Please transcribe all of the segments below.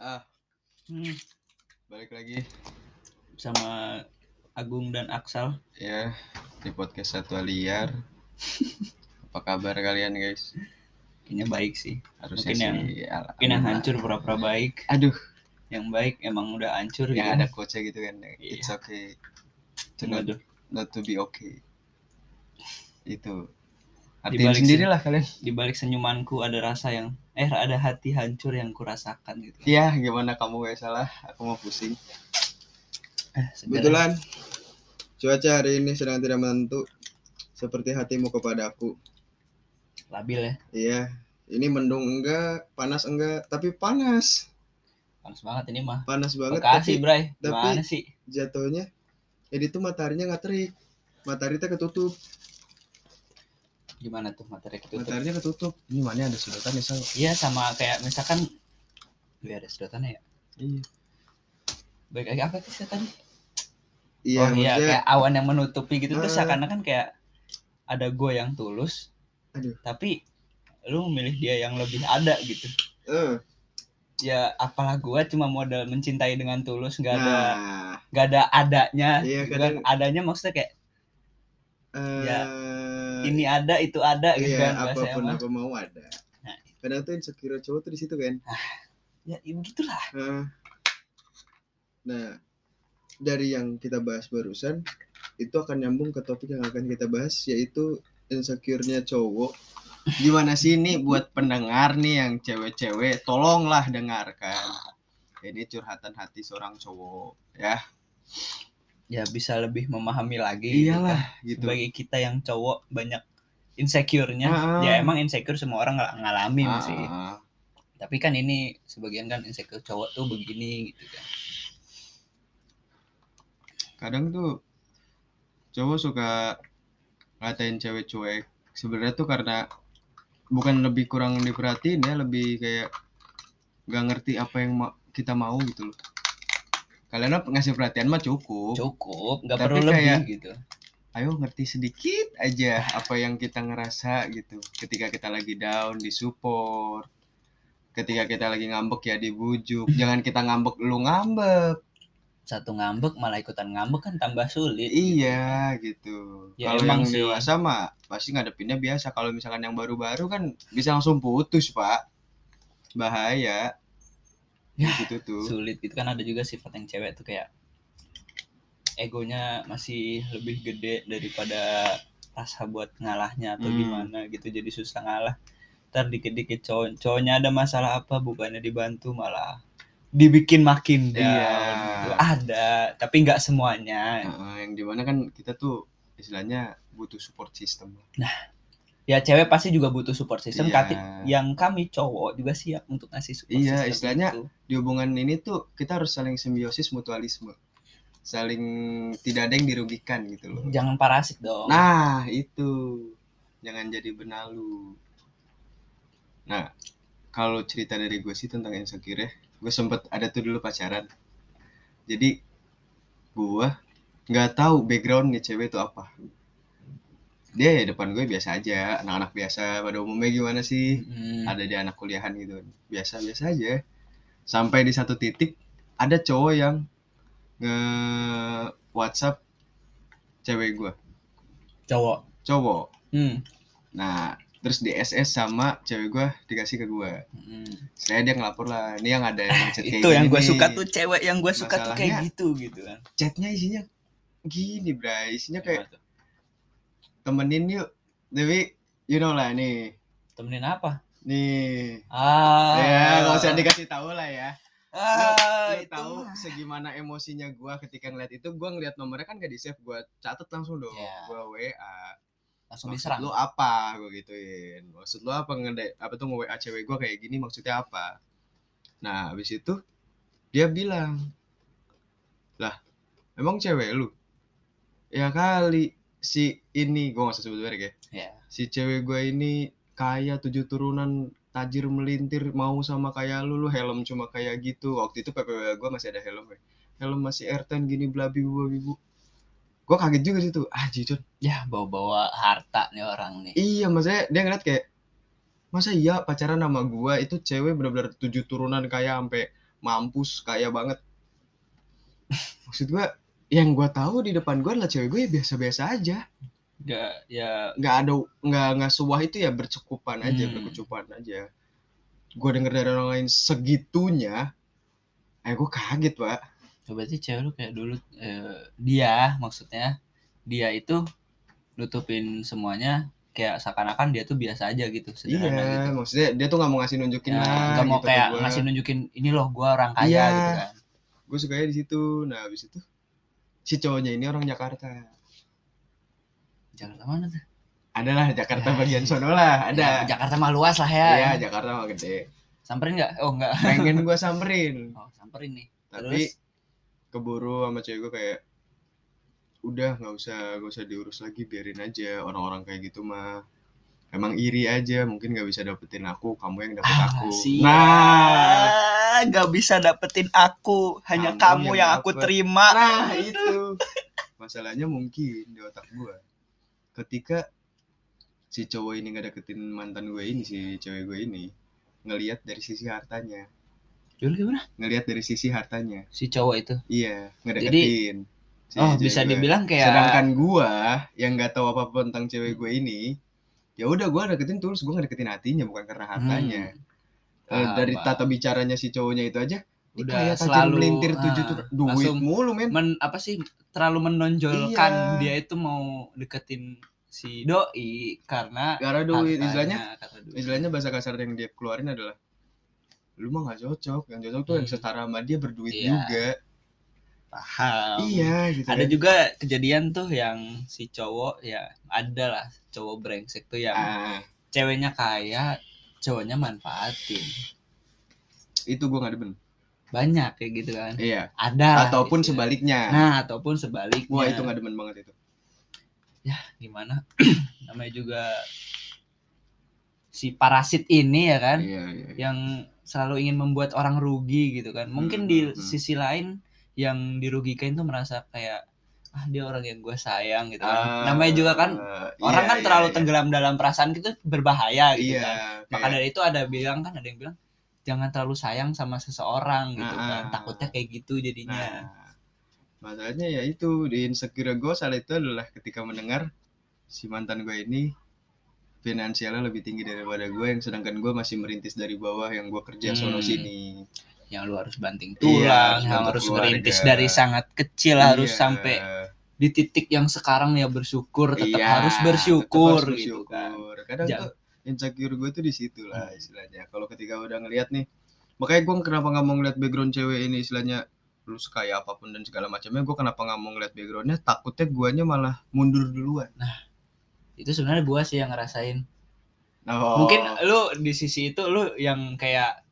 Ah, Hmm, balik lagi sama Agung dan Aksal. ya di podcast Satwa Liar. Apa kabar kalian guys? Kayaknya baik sih. Harusnya Mungkin sih yang- al- Mungkin yang hancur pura-pura baik. Aduh, Yang baik emang udah hancur yang gitu. ada coachnya gitu kan. Iya. It's okay to not, not to be okay. Itu. Di Artiin balik sendiri lah kalian. di balik senyumanku ada rasa yang eh ada hati hancur yang kurasakan gitu. Iya, gimana kamu gak salah? Aku mau pusing. Eh. Kebetulan cuaca hari ini sedang tidak menentu seperti hatimu kepadaku. labil ya. Iya, ini mendung enggak, panas enggak, tapi panas, Panas banget ini mah. panas banget. Bekasi, tapi Bray. tapi- sih? jatuhnya, jadi itu mataharinya nggak terik, matahari teh ketutup, Gimana tuh materi itu? mataharinya ketutup. Ini mana ada sedotan ya, Sal? Iya sama kayak misalkan Wih, ada sedotannya ya. Iya. Baik lagi apa sih tadi? Iya, oh iya kayak awan yang menutupi gitu terus Ah. seakan-akan kayak ada gue yang tulus. Aduh. Tapi lu memilih dia yang lebih ada gitu. eh, Ya apalah gue cuma modal mencintai dengan tulus nggak ada nah, nggak ada adanya. Iya, gitu kadang- kan. adanya maksudnya kayak eh, Ya, ini ada itu ada gitu iya, kan apa pun aku mau ada. Nah. Kadang tuh insecure cowok tuh di situ kan. Ya, ya begitulah. Nah, Nah, dari yang kita bahas barusan itu akan nyambung ke topik yang akan kita bahas yaitu insecure-nya cowok. Gimana sih ini buat pendengar nih yang cewek-cewek, tolonglah dengarkan. Ini curhatan hati seorang cowok, ya. Ya bisa lebih memahami lagi. gitu kan. Iyalah, gitu. sebagai kita yang cowok banyak insecure-nya Ah. ya emang insecure semua orang ng- ngalamin Ah, sih ah. tapi kan ini sebagian kan insecure cowok tuh begini gitu kan Kadang tuh cowok suka ngatain cewek cuek. Sebenarnya tuh karena bukan lebih kurang diperhatiin ya, lebih kayak nggak ngerti apa yang ma- kita mau gitu loh. Kalian ngasih perhatian mah cukup. cukup nggak perlu lebih kayak- gitu. Ayo ngerti sedikit aja apa yang kita ngerasa gitu. Ketika kita lagi down disupport ketika kita lagi ngambek ya dibujuk. Jangan kita ngambek lu ngambek. Satu ngambek malah ikutan ngambek kan tambah sulit iya gitu. Ya, kalau yang sih. dewasa mah pasti ngadepinnya biasa. Kalau misalkan yang baru-baru kan bisa langsung putus pak. Bahaya Ya, gitu tuh. sulit itu kan ada juga sifat yang cewek tuh kayak egonya masih lebih gede daripada rasa buat ngalahnya atau Hmm. gimana gitu. Jadi susah ngalah. Ntar dikit-dikit cowok cowoknya ada masalah apa bukannya dibantu malah dibikin makin Iya. gitu. ada tapi nggak semuanya. Nah, yang di mana kan kita tuh istilahnya butuh support system ya cewek pasti juga butuh support system Iya. Kati- yang kami cowok juga siap untuk ngasih support Iya, system istilahnya itu. di hubungan ini tuh kita harus saling simbiosis mutualisme. Saling tidak ada yang dirugikan gitu loh. Jangan parasit dong. Nah itu. Jangan jadi benalu. Nah kalau cerita dari gue sih tentang insecure ya gue sempet ada tuh dulu pacaran. Jadi gue nggak tahu backgroundnya cewek itu apa dia ya depan gue biasa aja. Anak-anak biasa pada umumnya gimana sih? Hmm. ada di anak kuliahan gitu. Biasa biasa aja. Sampai di satu titik ada cowok yang nge WhatsApp cewek gue. Cowok? Cowok. Hmm. nah terus di SS sama cewek gue dikasih ke gue. Hmm. saya dia ngelapor lah ini yang ada yang chat kayak itu yang gue suka tuh cewek yang gue suka tuh kayak gitu gitu kan. chatnya isinya gini bray. Isinya kayak Gimana? Temenin yuk. Tapi you know lah nih. Temenin apa? Nih. Ah. Ya nggak usah dikasih tahu lah ya. Ah, lu itu tahu segimana emosinya gua ketika ngeliat itu gua ngeliat nomornya kan gak di save gua catet langsung dong. Iya. gua WA langsung maksud diserang. lu apa? Gua gituin. Maksud lu apa ngede apa tuh nge WA cewek gua kayak gini maksudnya apa? Nah habis itu dia bilang lah emang cewek lu? Ya kali si ini gua gak usah sebut merek ya. Ya si cewek gua ini kaya tujuh turunan tajir melintir mau sama kayak lu lu helm cuma kayak gitu. Waktu itu PPW gua masih ada helm ya helm masih R10 gini blabi bu ibu gua kaget juga situ ah jujur ya bawa-bawa harta nih orang nih. Iya maksudnya dia ngeliat kayak masa iya pacaran sama gua itu cewek bener-bener tujuh turunan kayak sampai mampus kaya banget. Maksud gue yang gue tahu di depan gue adalah cewek gue ya biasa-biasa aja Nggak ya nggak ada nggak nggak sebuah itu ya bercukupan aja Hmm. berkecupan aja gue denger dari orang lain segitunya eh gue kaget pak ya berarti cewek lu kayak dulu eh, dia maksudnya dia itu nutupin semuanya kayak seakan-akan dia tuh biasa aja gitu sederhana iya gitu. maksudnya dia tuh nggak mau ngasih nunjukin Ya, lah nggak mau gitu kayak gua. ngasih nunjukin ini loh gua orang kaya Iya. gitu kan. gue sukanya di situ nah habis itu si cowoknya ini orang Jakarta Jakarta mana tuh? adalah Jakarta Ya, bagian sono lah Ya, ada Jakarta mah luas lah ya. iya Jakarta mah gede Samperin nggak? Oh enggak. pengen gue samperin Oh samperin nih. tapi Terus? keburu sama cewek gue kayak udah nggak usah nggak usah diurus lagi biarin aja orang-orang kayak gitu mah emang iri aja mungkin nggak bisa dapetin aku kamu yang dapet Ah, aku siap. nah nggak bisa dapetin aku, hanya Kamu kamu, yang yang, aku dapet. terima. nah itu masalahnya mungkin di otak gue ketika si cowok ini nggak deketin mantan gue ini si cewek gue ini ngelihat dari sisi hartanya Dulu gimana? ngelihat dari sisi hartanya Si cowok itu. iya ngedeketin si oh, bisa gue. dibilang kayak sedangkan gua yang nggak tahu apa apa tentang cewek gue ini ya udah gua deketin tulus gua ngedeketin hatinya bukan karena hartanya Hmm. Paham, dari paham. tata bicaranya si cowoknya itu aja Udah kayak selalu, melintir ah, tujuh tuh duit mulu men men apa sih terlalu menonjolkan Iya. dia itu mau deketin si doi karena karena duit istilahnya istilahnya bahasa kasar yang dia keluarin adalah lu mah gak cocok yang cocok tuh yang Hmm. setara sama dia berduit Iya. juga paham iya gitu ada kan. juga kejadian tuh yang si cowok ya ada lah cowok brengsek tuh yang ah, ceweknya kaya cowoknya manfaatin. Itu gua nggak demen. Banyak kayak gitu kan. Iya. Ada. Ataupun gitu. sebaliknya. Nah ataupun sebaliknya. Gua itu nggak demen banget itu. Gimana? Namanya juga si parasit ini ya kan iya iya, iya. yang selalu ingin membuat orang rugi gitu kan. Mungkin Hmm, di hmm, hmm. sisi lain yang dirugikan tuh merasa kayak ah dia orang yang gue sayang gitu kan Ah, namanya juga kan iya, orang kan iya, terlalu iya. tenggelam dalam perasaan gitu berbahaya gitu iya kan maka kayak- dari itu ada bilang kan ada yang bilang jangan terlalu sayang sama seseorang gitu Ah. kan takutnya kayak gitu jadinya Nah, masalahnya ya itu di insecure gue saat itu adalah ketika mendengar si mantan gue ini finansialnya lebih tinggi daripada gue yang sedangkan gue masih merintis dari bawah yang gue kerja Hmm. sini yang lu harus banting Iya, tulang harus yang harus keluarga. merintis dari sangat kecil harus Iya. sampai di titik yang sekarang ya bersyukur tetap Iya, harus tetap bersyukur harus gitu kan bersyukur. kadang tuh insecure gue tuh di situ lah Hmm. istilahnya kalau ketika udah ngeliat nih makanya gue kenapa nggak mau ngeliat background cewek ini istilahnya lu sekaya apa pun dan segala macamnya gue kenapa nggak mau ngeliat backgroundnya takutnya guanya malah mundur duluan itu sebenarnya gua sih yang ngerasain Oh. mungkin lu di sisi itu lu yang kayak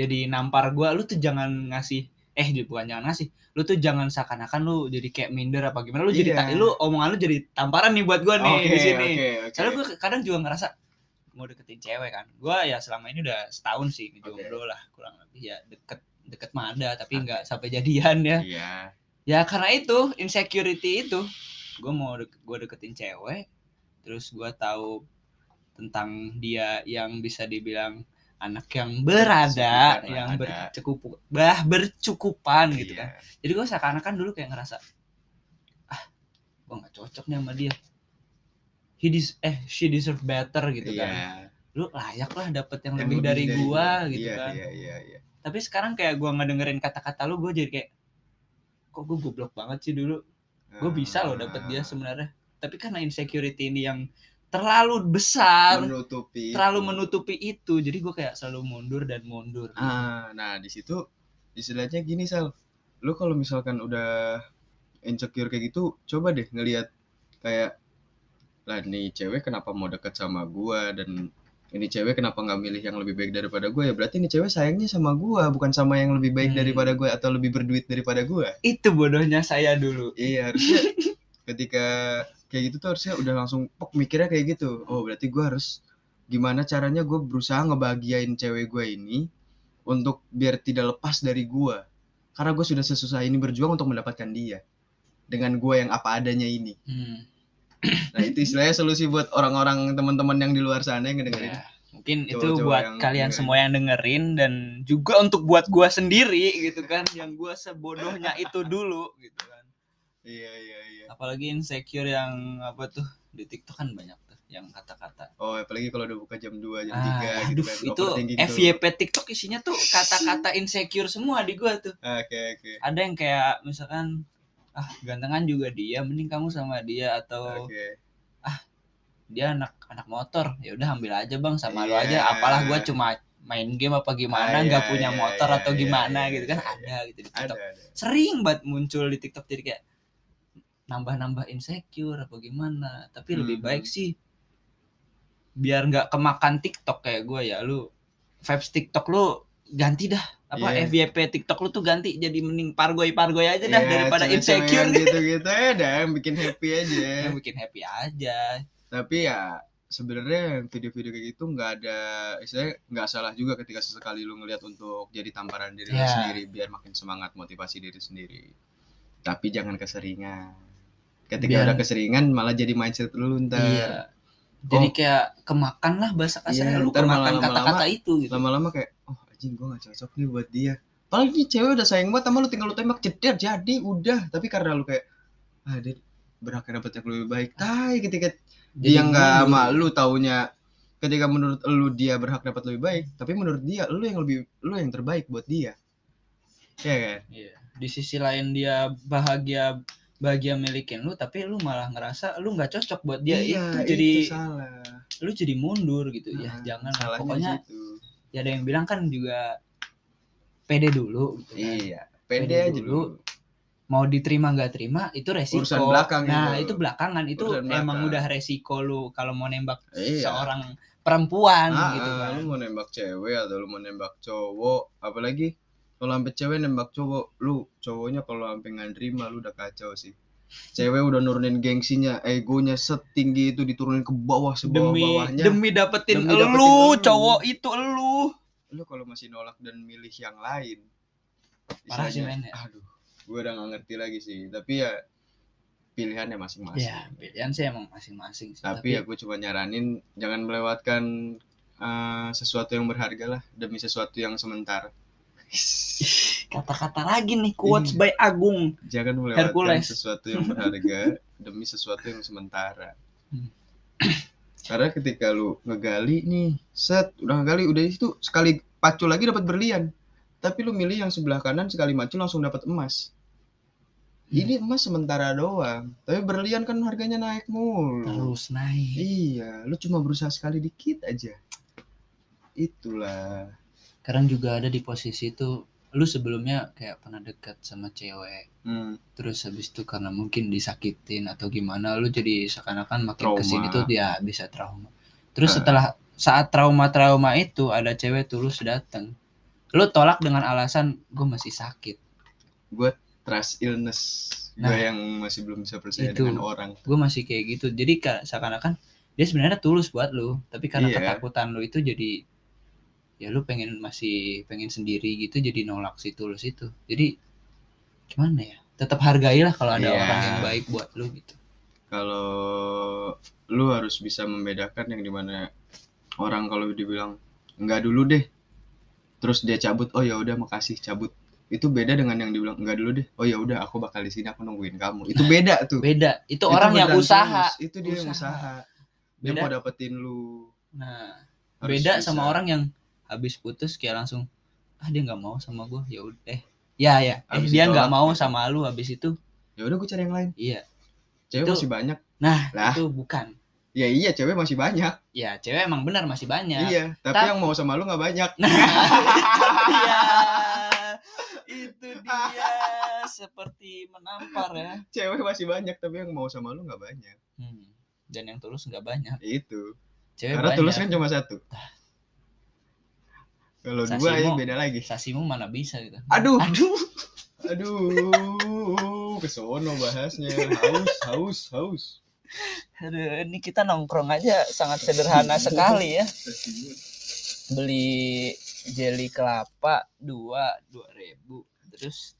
jadi nampar gua lu tuh jangan ngasih eh bukan jangan ngasih lu tuh jangan seakan-akan lu jadi kayak minder apa gimana lu jadi Iya. lu omongan lu jadi tamparan nih buat gua nih Oke, di sini oke, oke. soalnya gua kadang juga ngerasa mau deketin cewek kan gua ya selama ini udah setahun sih jomblo lah kurang lebih ya deket deket mah ada tapi nggak sampai jadian ya Iya. ya karena itu insecurity itu gue mau dek gue deketin cewek terus gue tahu tentang dia yang bisa dibilang anak yang berada lah, yang ada. bercukup bah bercukupan gitu Iya. kan jadi gue seakan-akan dulu kayak ngerasa ah gue nggak cocok nih sama dia he des eh she deserve better gitu Iya. kan lu layak lah dapet yang, Yang lebih, dari, gua gua. gitu Iya, kan Iya, iya, iya. tapi sekarang kayak gua ngedengerin kata-kata lu gue jadi kayak kok gue goblok banget sih dulu gue bisa loh dapet dia Ah, sebenarnya tapi karena insecurity ini yang terlalu besar menutupi terlalu itu. menutupi itu. Jadi gue kayak selalu mundur dan mundur. Ah, nah di situ istilahnya gini sal, lu kalau misalkan udah insecure kayak gitu, coba deh ngelihat kayak lah nih cewek kenapa mau deket sama gua? Dan ini cewek kenapa nggak milih yang lebih baik daripada gua? Ya berarti ini cewek sayangnya sama gua bukan sama yang lebih baik Hmm. daripada gua atau lebih berduit daripada gua. Itu bodohnya saya dulu. Iya harusnya ketika kayak gitu tuh harusnya udah langsung pok mikirnya kayak gitu oh berarti gua harus gimana caranya gue berusaha ngebahagiain cewek gue ini untuk biar tidak lepas dari gua karena gue sudah sesusah ini berjuang untuk mendapatkan dia dengan gue yang apa adanya ini hmm. nah itu istilahnya solusi buat orang-orang teman-teman yang di luar sana yang ngedengerin ya. mungkin itu buat yang kalian dengerin. semua yang dengerin dan juga untuk buat gua sendiri gitu kan yang gua sebodohnya itu dulu gitu kan Iya iya iya. apalagi insecure yang apa tuh di TikTok kan banyak tuh yang kata-kata Oh apalagi kalau udah buka jam 2 jam ah, 3 gitu aduh kan. itu. FYP TikTok isinya tuh kata-kata insecure semua di gua tuh Ah, Oke oke. ada yang kayak misalkan ah gantengan juga dia mending kamu sama dia atau Oke. dia anak anak motor ya udah ambil aja bang sama lu Iya. aja apalah gua cuma main game apa gimana Ah, nggak iya, punya iya, motor iya, atau iya, gimana iya, gitu kan ada gitu di Ada TikTok ada. sering banget muncul di TikTok jadi kayak nambah-nambah insecure apa gimana tapi lebih Mhm. baik sih biar nggak kemakan TikTok kayak gue ya lu vibes TikTok lu ganti dah apa Iya. FYP TikTok lu tuh ganti jadi mending pargoy pargoy aja dah Iya, daripada insecure yang gitu-gitu ya dah yang bikin happy aja. yang bikin happy aja Tapi ya sebenarnya video-video kayak gitu nggak ada istilahnya nggak salah juga ketika sesekali lu ngeliat untuk jadi tamparan diri Iya. sendiri biar makin semangat motivasi diri sendiri. Tapi jangan keseringan. Ketika Biar- udah keseringan malah jadi mindset lu ntar. iya jadi kayak kemakan lah bahasa kasarnya Iya, lu kemakan kata-kata itu gitu Lama-lama kayak oh anjing gua gak cocok nih buat dia. Padahal ini cewek udah sayang banget sama lu tinggal lu tembak jeder jadi udah. Tapi karena lu kayak ah dia berhak dapet yang lebih baik. Tai ketika Jadi dia nggak sama lu taunya ketika menurut lu dia berhak dapat lebih baik tapi menurut dia lu yang lebih lu yang terbaik buat dia ya kan Iya. Di sisi lain dia bahagia bahagia milikin lu tapi lu malah ngerasa lu nggak cocok buat dia iya itu jadi salah lu jadi mundur gitu ya Nah, jangan lah. pokoknya di situ. ya ada yang bilang kan juga pede dulu gitu kan. iya Pede pede aja dulu. dulu mau diterima nggak terima itu resiko Urusan belakang nah itu. itu belakangan itu Urusan belakang. emang udah resiko lu kalau mau nembak Iya. seorang perempuan ah, gitu ah, kan lu mau nembak cewek atau lu mau nembak cowok apalagi kalau sampai cewek nembak cowok lu cowoknya kalau sampai nggak nerima lu udah kacau sih. Cewek udah nurunin gengsinya egonya setinggi itu diturunin ke bawah sebawah demi bawahnya demi dapetin Demi dapetin lu lu. cowok itu lu. Lu kalau masih nolak dan milih yang lain Parah sih, men, aduh gue udah gak ngerti lagi sih. Tapi ya pilihannya masing-masing. Ya pilihan sih emang masing-masing sih. tapi, ya gue cuma nyaranin jangan melewatkan eh, sesuatu yang berharga lah demi sesuatu yang sementara kata-kata lagi nih quotes by Agung. Jangan melewatkan Hercules. sesuatu yang berharga demi sesuatu yang sementara. Hmm. karena ketika lu ngegali nih set udah ngegali udah itu sekali pacu lagi dapat berlian. Tapi lu milih yang sebelah kanan sekali macu langsung dapat emas. Ini emas sementara doang. Tapi berlian kan harganya naik mulu. Terus naik. Iya lu cuma berusaha sekali dikit aja. Itulah sekarang juga ada di posisi itu lu sebelumnya kayak pernah dekat sama cewek hmm. terus habis itu karena mungkin disakitin atau gimana lu jadi seakan-akan makin Trauma. ke sini tuh dia bisa trauma terus Ah. setelah saat trauma-trauma itu ada cewek tulus datang lu tolak dengan alasan gue masih sakit trust illness Nah. gue yang masih belum bisa percaya Itu. dengan orang gue masih kayak gitu jadi ka- seakan-akan dia sebenarnya tulus buat lu tapi karena Iya. ketakutan lu itu jadi ya lu pengen masih pengen sendiri gitu jadi nolak si tulus itu. Jadi gimana ya? Tetap hargailah kalau ada Iya. orang yang baik buat lu gitu. Kalau lu harus bisa membedakan yang di mana orang kalau dibilang enggak dulu deh. Terus dia cabut oh ya udah makasih cabut. Itu beda dengan yang dibilang enggak dulu deh. Oh ya udah aku bakal di sini aku nungguin kamu. Itu beda tuh. Beda. Itu, Itu orang yang usaha. Tulus. itu dia yang Usaha. usaha. Dia Beda. mau dapetin lu. Nah Harus beda bisa. sama orang yang habis putus kayak langsung ah dia nggak mau sama gue ya udah eh ya ya eh, dia nggak mau sama lu habis itu. Ya udah gue cari yang lain. Iya. Cewek Itu- masih banyak. nah Lah. itu bukan. Ya iya cewek masih banyak. Ya cewek emang benar masih banyak. Iya tapi Tapi- yang mau sama lu nggak banyak. Nah, itu dia. Itu dia. Seperti menampar ya. cewek masih banyak tapi yang mau sama lu nggak banyak. Hmm. Dan yang tulus nggak banyak. itu. Cewek karena banyak. tulus kan cuma satu kalau dua ya beda lagi Sasimu mana bisa gitu. aduh Aduh. aduh kesono bahasnya haus haus haus Aduh, ini kita nongkrong aja sangat sederhana sekali ya. Beli jeli kelapa dua dua ribu. Terus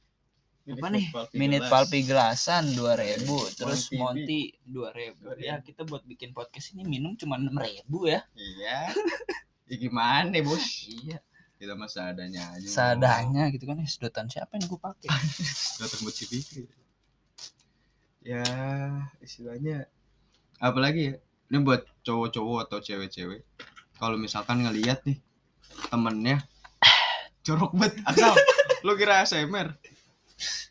apa nih? Minute palpi gelasan dua ribu. Terus Monty Monty dua ribu. 2.000. Ya kita buat bikin podcast ini minum cuma enam ribu ya. iya Ya gimana bos? iya Kita mah seadanya aja. seadanya gitu kan eh, sedotan siapa yang gue pakai Datang buat si Fikri. Ya istilahnya apalagi ya ini buat cowok-cowok atau cewek-cewek kalau misalkan ngeliat nih temennya jorok bet asal lu kira ASMR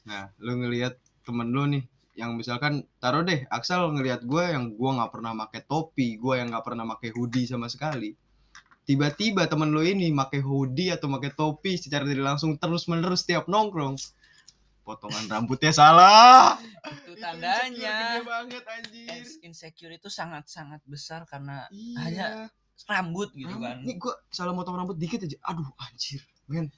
nah lu ngeliat temen lu nih yang misalkan taruh deh Aksal ngelihat gue yang gue nggak pernah pakai topi gue yang nggak pernah pakai hoodie sama sekali tiba-tiba temen lu ini pakai hoodie atau pakai topi secara tidak langsung terus menerus tiap nongkrong. Potongan rambutnya salah. Itu Itu tandanya. insecure gede banget anjir. Ins- insecure itu sangat-sangat besar karena iya. hanya rambut gitu Rambut- kan. Nih gue salah motong rambut dikit aja. Aduh anjir men.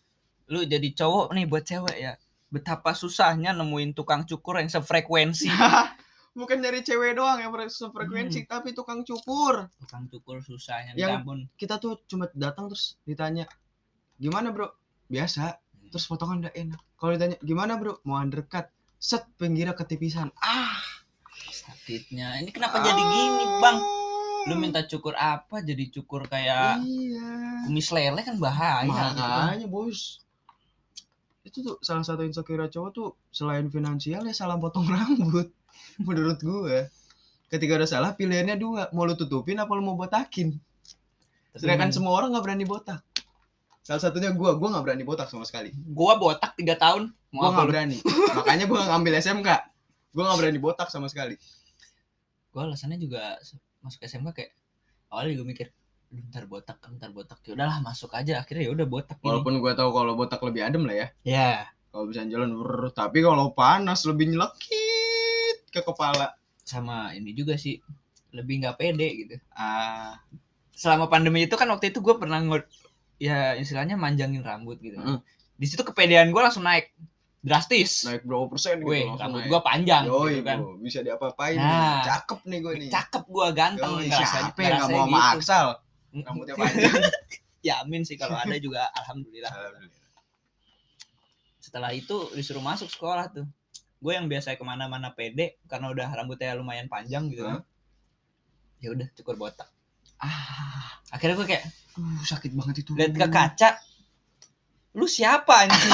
Lu jadi cowok nih buat cewek ya. Betapa susahnya nemuin tukang cukur yang sefrekuensi bukan dari cewek doang yang frekuensi tapi tukang cukur. Tukang cukur susahnya Yang- ampun kita tuh cuma datang terus ditanya gimana bro? Biasa. Terus potongan udah enak. Kalau ditanya gimana bro? Mau undercut. Set pinggirnya ketipisan. Ah! Sakitnya. Ini kenapa jadi gini bang? Lu minta cukur apa jadi cukur kayak iya. kumis lele kan bahaya gitu kan. makanya bos. Itu tuh salah satu insecure cowok tuh selain finansial ya salah potong rambut menurut gue ketika udah salah pilihannya dua. Mau lu tutupin apa lu mau botakin? Sedangkan men- semua orang nggak berani botak. Salah satunya gue gue nggak berani botak sama sekali. Gua botak tiga tahun. Gue nggak berani. Makanya gue ngambil SMK gue nggak berani botak sama sekali. Gua alasannya juga masuk SMK kayak awalnya juga mikir "Aduh, ntar botak ntar botak. Ya udahlah masuk aja. Akhirnya ya udah botak ini. Walaupun gue tahu kalau botak lebih adem lah ya. Ya kalau bisa jalan brrr. tapi kalau panas lebih nyelekit ke kepala sama ini juga sih lebih nggak pede gitu ah selama pandemi itu kan waktu itu gue pernah nge ya istilahnya manjangin rambut gitu Mm. di situ kepedean gue langsung naik drastis naik berapa persen gitu Weh, rambut gue panjang Yoi, gitu kan bro, bisa diapa-apain Nah. nih. Cakep nih gue nih. cakep gue ganteng Yoi, ngerasa- siapa yang gak ngerasanya mau sama gitu. Aksal? Rambutnya panjang. ya amin sih kalau ada juga alhamdulillah Alhamdulillah. setelah itu disuruh masuk sekolah tuh gue yang biasa ke mana-mana pede karena udah rambutnya lumayan panjang gitu kan. Ya udah cukur botak. Ah, akhirnya gue kayak uh, sakit banget itu. lihat ke kaca. Lu siapa anjing?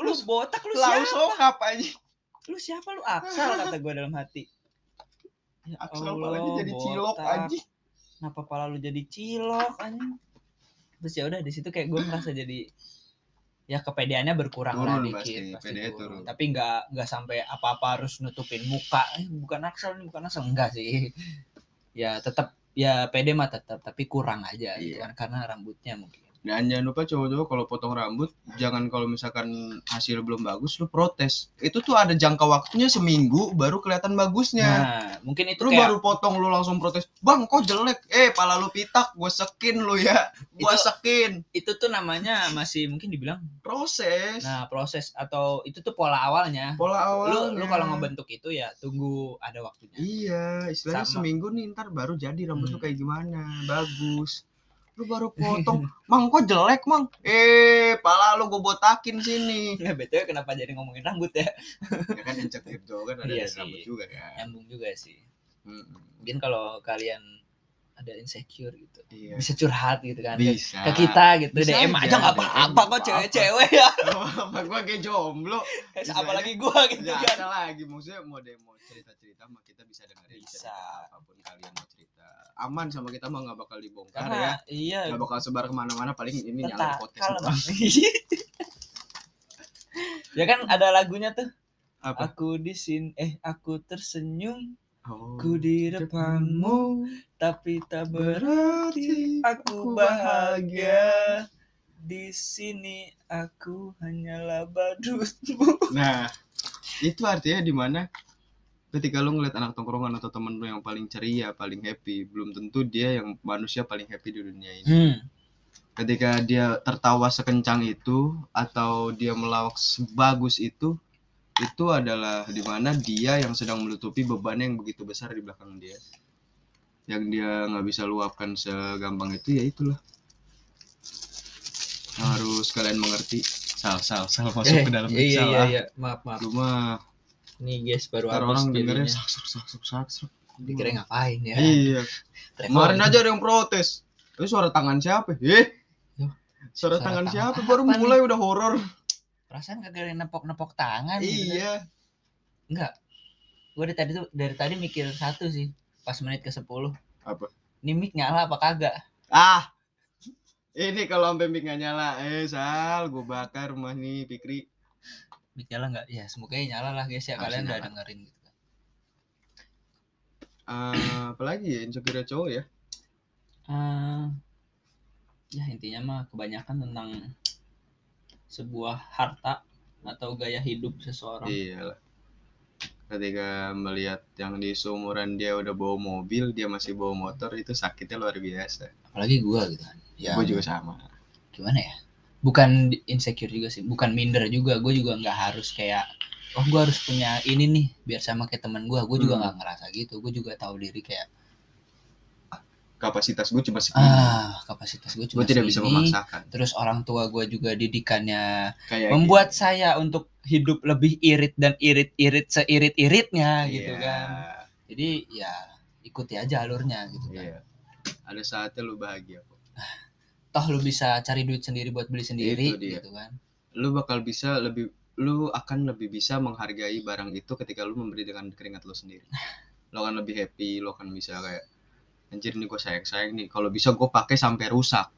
Lu botak lu Lau siapa? sokap lu siapa? Lu aksal kata gue dalam hati. Ya Aksal apalagi jadi cilok botak. aja. kenapa pala lu jadi cilok anjing? Terus ya udah di situ kayak gue merasa jadi ya kepedeannya berkurang lah Turun dikit pasti, pasti turun. turun. tapi nggak nggak sampai apa-apa harus nutupin muka eh, bukan aksal nih bukan aksal enggak sih ya tetap ya pede mah tetap tapi kurang aja gitu Iya. kan karena rambutnya mungkin Dan jangan lupa cowok-cowok kalau potong rambut, jangan kalau misalkan hasil belum bagus, lu protes. Itu tuh ada jangka waktunya seminggu baru kelihatan bagusnya. nah mungkin itu lu kayak baru potong lu langsung protes bang kok jelek? Eh pala lu pitak gue sekin lu ya. Gue Itu- sekin. itu tuh namanya masih mungkin dibilang proses. Nah proses atau itu tuh pola awalnya. Pola awal lu lu kalau ngebentuk itu ya tunggu ada waktunya. Iya istilahnya Sama. seminggu nih ntar baru jadi rambut lu Hmm. kayak gimana. Bagus lu baru potong. Mang kok jelek mang? Eh pala lu gue botakin sini. Nggak betul kenapa jadi ngomongin rambut ya? Ya kan insecure tuh kan ada Iya rambut juga kan. Nyambung juga sih. Mm-mm. mungkin kalau kalian ada insecure gitu iya. bisa curhat gitu kan bisa. ke kita gitu. Bisa DM aja, nggak apa-apa kok cewek-cewek ya. Apa gue kayak jomblo. Bisa apalagi gua gitu Ya, kan. lagi. Maksudnya mau demo cerita-cerita mah kita bisa dengerin Bisa. cerita apa pun kalian mau cerita aman sama kita mah nggak bakal dibongkar karena ya. iya. Nggak bakal sebar ke mana-mana paling ini nyala podcast kalau doang. ya kan ada lagunya tuh. Apa? Aku di sini eh aku tersenyum. Oh, ku di depanmu tapi tak berarti aku bahagia. Di sini aku hanyalah badutmu. Nah itu artinya di mana ketika lu ngeliat anak tongkrongan atau temen lu yang paling ceria paling happy belum tentu dia yang manusia paling happy di dunia ini. Hmm. ketika dia tertawa sekencang itu atau dia melawak sebagus itu itu adalah di mana dia yang sedang menutupi beban yang begitu besar di belakang dia. Yang dia nggak bisa luapkan segampang itu ya itulah. Harus kalian mengerti. Sal sal sal masuk ke dalam iya, iya, salah iya, iya. maaf maaf. Lu mah nih guys baru ntar orang dengernya jadinya. sak sak sak sak sak sak dikira ngapain ya iya kemarin aja ada yang protes Tapi suara tangan siapa? Eh, suara, suara tangan, tangan siapa? apa Baru nih? mulai udah horor. perasaan kagak ada yang nepok-nepok tangan gitu kan. Iya. enggak gue dari tadi tuh dari tadi mikir satu sih pas menit ke 10 Apa? ini mic nyala apa kagak Ah. Ini kalau sampai mic nyala, eh Sal, gue bakar rumah nih, Pikri. Nyala nggak ya semoga ya nyala lah guys ya Harusnya kalian udah nyala. dengerin gitu kan. Eh, apalagi ya insecure cowok ya? Eh, ya intinya mah kebanyakan tentang sebuah harta atau gaya hidup seseorang Iyalah. Ketika melihat yang di seumuran dia udah bawa mobil, dia masih bawa motor, itu sakitnya luar biasa. apalagi gue gitu kan ya Gue juga sama. gimana ya bukan insecure juga sih bukan minder juga gue juga nggak harus kayak oh gue harus punya ini nih biar sama kayak teman gue gue juga Hmm. nggak ngerasa gitu gue juga tahu diri kayak Kapasitas gue cuma segini. ah kapasitas gue cuma gue tidak bisa segini. memaksakan. terus orang tua gue juga didikannya Kayak membuat saya untuk hidup lebih irit dan irit-irit seirit-iritnya gitu. gitu Iya, kan jadi ya ikuti aja alurnya gitu kan Iya. Ada saatnya lu bahagia kok. Toh lu bisa cari duit sendiri buat beli sendiri Itu dia. gitu kan Lu bakal bisa lebih lu akan lebih bisa menghargai barang itu ketika lu memberi dengan keringat lu sendiri. Lo akan lebih happy, lo akan bisa kayak anjir nih gue sayang-sayang nih. Kalau bisa gue pakai sampai rusak,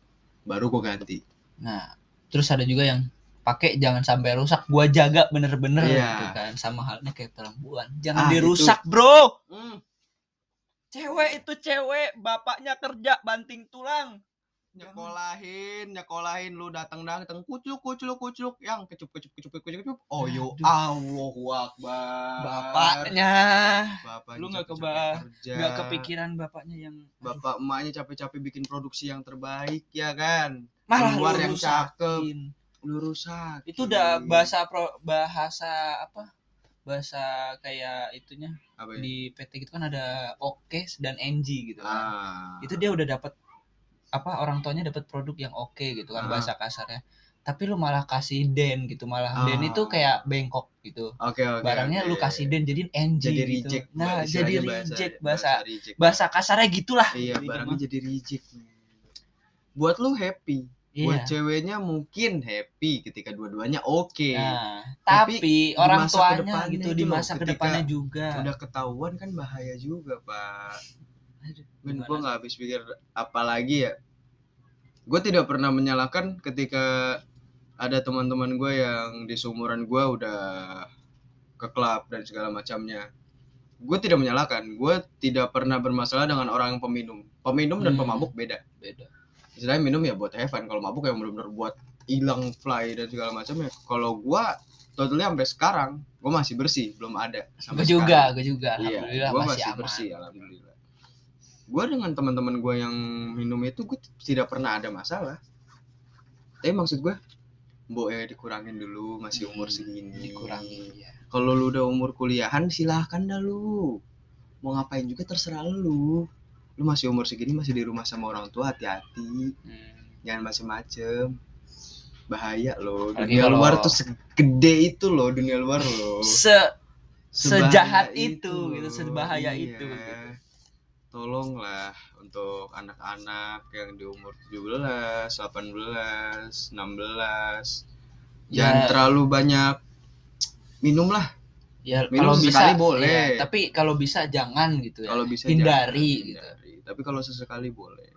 baru gue ganti. Nah, terus ada juga yang pakai jangan sampai rusak, gua jaga bener-bener Iya. gitu kan. Sama halnya kayak perempuan, jangan Ah, dirusak, Bro. Hmm. Cewek itu cewek, bapaknya kerja banting tulang. Nyekolahin nyekolahin lu datang datang kucuk kucuk kucuk yang kecup kecup kecup kecup kecup oh yo. Allahu akbar Bapaknya bapak Lu nggak keba- nggak kepikiran bapaknya yang bapak emaknya capek-capek bikin produksi yang terbaik ya kan malah keluar lu yang rusakin. lu rusak Itu udah bahasa pro, bahasa apa? Bahasa kayak itunya apa ya? di PT gitu kan ada OKES dan NG gitu kan. ah itu dia udah dapat apa orang tuanya dapat produk yang oke gitu Ah. kan bahasa kasarnya tapi lu malah kasih den gitu malah den Ah. itu kayak bengkok gitu oke oke barangnya oke. lu kasih den jadiin NG jadi gitu. reject nah jadi bahasa- reject bahasa reject. bahasa kasarnya gitulah iya barangnya jadi reject buat lu happy buat iya ceweknya mungkin happy ketika dua-duanya oke nah Tapi tapi, orang tuanya gitu itu di loh, masa ke depannya juga udah ketahuan kan bahaya juga pak Aduh, gimana gue nggak habis pikir apalagi ya. Gue tidak pernah menyalahkan ketika ada teman-teman gue yang di seumuran gue udah ke klub dan segala macamnya. Gue tidak menyalahkan. Gue tidak pernah bermasalah dengan orang yang peminum. Peminum dan Hmm. pemabuk beda. Beda. Istilahnya minum ya buat have fun. Kalau mabuk yang benar-benar buat hilang fly dan segala macamnya kalau gue totally sampai sekarang gue masih bersih belum ada gue juga gue juga. Iya, alhamdulillah gue masih, masih, aman. bersih alhamdulillah. Gue dengan teman-teman gue yang minum itu gue tidak pernah ada masalah. Tapi maksud gue, Mbok ya dikurangin dulu masih umur Hmm, segini. dikurangi ya Kalau lu udah umur kuliahan silahkan dah lu. Mau ngapain juga terserah lu. Lu masih umur segini masih di rumah sama orang tua hati-hati. Hmm. Jangan macem-macem. Bahaya loh. Apalagi Dunia luar tuh segede itu loh dunia luar loh. se sejahat itu, gitu, sebahaya Iya. itu, gitu. Tolonglah untuk anak-anak yang di umur 17, 18, 16 Ya. jangan terlalu banyak minum lah. ya Minum kalau bisa sesekali boleh. ya, tapi kalau bisa jangan gitu ya Kalau bisa hindari jangan, gitu hindari. Tapi kalau sesekali boleh.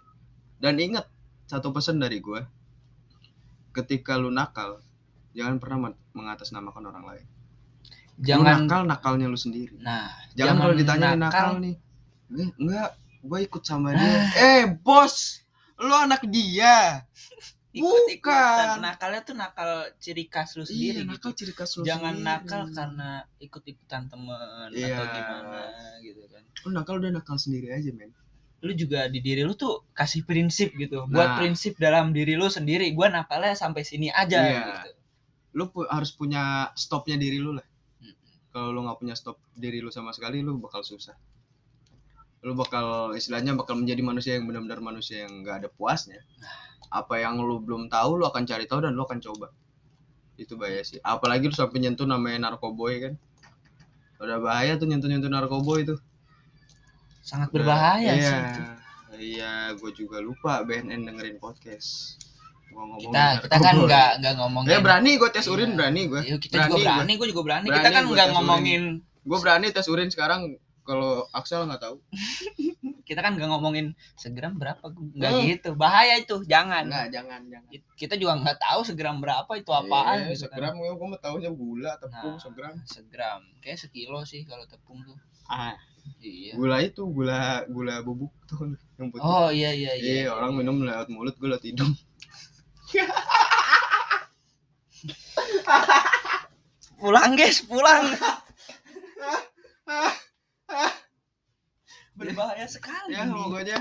Dan ingat satu pesan dari gue. Ketika lu nakal, jangan pernah men- mengatasnamakan orang lain. Lu jangan nakal nakalnya lu sendiri. nah Jangan, kalau ditanya nakal, nih. "Eh, Enggak, gue ikut sama dia. eh, bos, lu anak dia. ikut-ikutan nakalnya tuh nakal ciri khas lu sendiri Iya, gitu nakal ciri khas lu jangan sendiri. nakal karena ikut-ikutan temen Iya. atau gimana gitu kan Lu nakal udah nakal sendiri aja, men. lu juga di diri lu tuh kasih prinsip gitu buat Nah. prinsip dalam diri lu sendiri gua nakalnya sampai sini aja Iya. gitu Lu pu- harus punya stopnya diri lu lah. Mm-mm. Kalau lu nggak punya stop diri lu sama sekali, lu bakal susah. Lu bakal istilahnya bakal menjadi manusia yang benar-benar manusia yang nggak ada puasnya. Apa yang lu belum tahu, lu akan cari tahu dan lu akan coba. Itu bahaya sih. Apalagi lu sampai nyentuh namanya narkoboy kan. Udah bahaya tuh nyentuh-nyentuh narkoboy itu. sangat Udah- berbahaya iya. sih itu iya gue juga lupa BNN dengerin podcast gua ngomongin kita kita kan nggak nggak ngomongin ya berani gue tes Iya. urin berani gue Iya, kita juga Berani berani gue juga berani, kita Berani kan gua nggak tes ngomongin gue berani tes urin sekarang kalau Axel nggak tahu. Kita kan nggak ngomongin segram berapa nggak Hmm. gitu. Bahaya itu jangan. Enggak, jangan jangan. Kita juga nggak tahu segram berapa itu apaan Iya, gitu kan. segram gue gue mau tahunya gula tepung Nah. segram. segram. Kayak sekilo sih kalau tepung tuh. Ah. Iya. Gula itu gula gula bubuk tuh yang putih. Oh iya iya iya. Iya orang minum lewat mulut gue lewat hidung. Pulang guys pulang berbahaya sekali ya nih. pokoknya.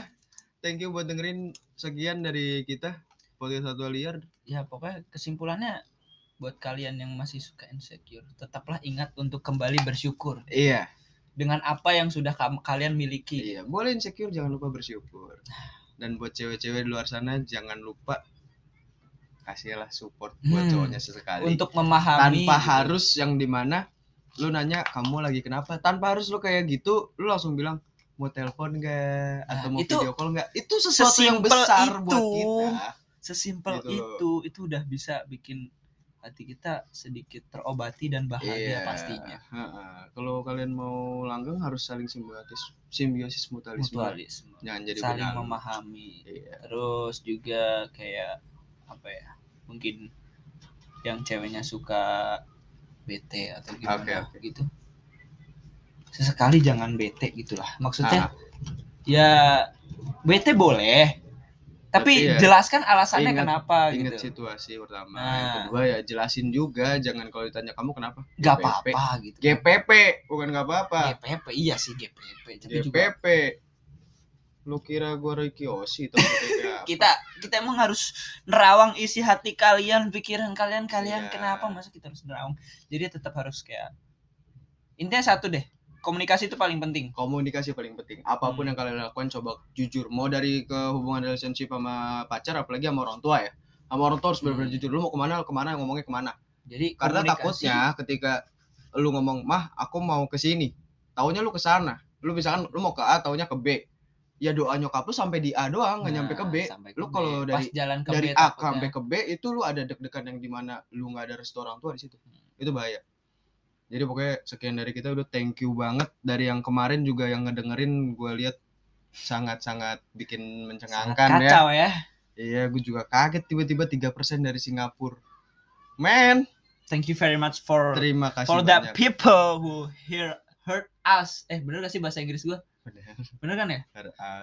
Thank you buat dengerin sekian dari kita podcast satu liar. Ya pokoknya kesimpulannya buat kalian yang masih suka insecure tetaplah ingat untuk kembali bersyukur. Iya. Dengan apa yang sudah kalian miliki. Iya boleh insecure jangan lupa bersyukur. Dan buat cewek-cewek di luar sana jangan lupa kasihlah support buat Hmm. cowoknya sesekali. Untuk memahami. Tanpa gitu. harus yang di mana lu nanya kamu lagi kenapa? Tanpa harus lu kayak gitu lu langsung bilang mau telepon gak atau Nah, mau itu video call gak itu sesuatu yang besar buat itu. kita. Sesimpel Gitu loh. itu itu udah bisa bikin hati kita sedikit terobati dan bahagia Iya, pastinya. kalau kalian mau langgeng harus saling simbiosis simbiosis mutualisme. Mutualisme. Jangan jadi saling benalu. memahami. Iya. Terus juga kayak apa ya mungkin yang ceweknya suka bete atau gimana Oke, oke. gitu sesekali jangan bete gitulah. Maksudnya Ah, ya bete boleh tapi, Tapi ya, jelaskan alasannya ingat- kenapa ingat gitu. situasi pertama. Nah. yang kedua ya jelasin juga jangan kalau ditanya kamu kenapa? Nggak apa-apa gitu. GPP bukan nggak apa-apa. GPP iya sih GPP tapi juga GPP lu kira gua Ricky Osi kita kita emang harus nerawang isi hati kalian pikiran kalian kalian Iya. kenapa? Masa kita harus nerawang? Jadi tetap harus kayak intinya satu deh komunikasi itu paling penting. Komunikasi paling penting. Apa pun Hmm. yang kalian lakukan coba jujur. Mau dari ke hubungan relationship sama pacar apalagi sama orang tua ya. Sama orang tua harus benar-benar Hmm. jujur lu mau ke mana ke mana ngomongnya ke mana. Jadi karena komunikasi- takutnya ketika lu ngomong mah aku mau ke sini. Taunya lu ke sana. Lu misalkan lu mau ke A taunya ke B. Ya doa nyokap lu sampai di A doang nggak Nah, nyampe ke B. ke lu kalau dari jalan ke dari B A sampai ke B itu lu ada deg-degan yang di mana lu nggak ada restu orang tua di situ. Itu bahaya jadi pokoknya sekian dari kita udah thank you banget. Dari yang kemarin juga yang ngedengerin gue lihat sangat-sangat bikin Sangat mencengangkan ya. kacau ya. Iya gue juga kaget tiba-tiba 3% dari Singapura. Man! Thank you very much for terima kasih for banyak. the people who hear heard us. Eh bener gak sih bahasa Inggris gua? Bener. bener kan ya?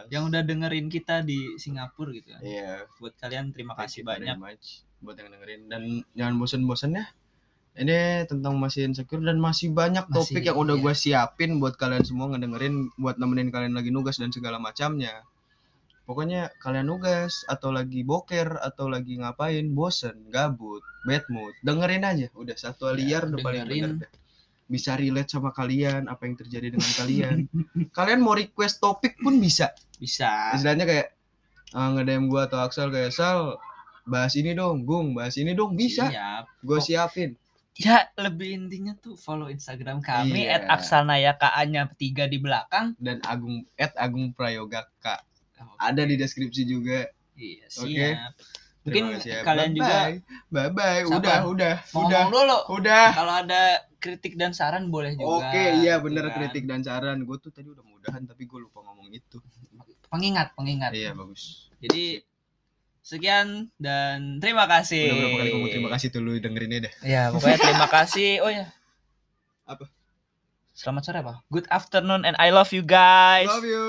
Yang udah dengerin kita di Singapura gitu kan. Iya. Buat kalian terima Thank kasih banyak. much buat yang dengerin. Dan jangan bosen-bosen ya. Ini tentang masih insecure dan masih banyak Masih, topik yang udah iya. gue siapin buat kalian semua ngedengerin buat nemenin kalian lagi nugas dan segala macamnya. Pokoknya kalian nugas atau lagi boker atau lagi ngapain bosen, gabut, bad mood, dengerin aja. Udah satu Ya, liar udah paling dengerin. bener deh. Bisa relate sama kalian, apa yang terjadi dengan kalian. kalian mau request topik pun bisa bisa istilahnya kayak uh, nge-DM gua atau Axel kayak Sal bahas ini dong, Gung, bahas ini dong, bisa. Siap. Gue siapin. Ya lebih intinya tuh follow Instagram kami Iya. at aksanaya nya tiga di belakang Dan Agung at Agung Prayoga Kak. Ada di deskripsi juga. iya Oke. siap mungkin ya. kalian juga Bye bye. Sabar. Udah, udah, mau udah. ngomong dulu Udah. kalau ada kritik dan saran boleh juga Oke, iya gitu bener kan. kritik dan saran. Gue tuh tadi udah mudahan tapi gue lupa ngomong itu. pengingat pengingat Iya, bagus. jadi sekian dan terima kasih Udah berapa kali ngomong terima kasih tuh lu dengerinnya deh. ya pokoknya terima kasih oh ya Apa? selamat sore apa good afternoon and I love you guys Love you.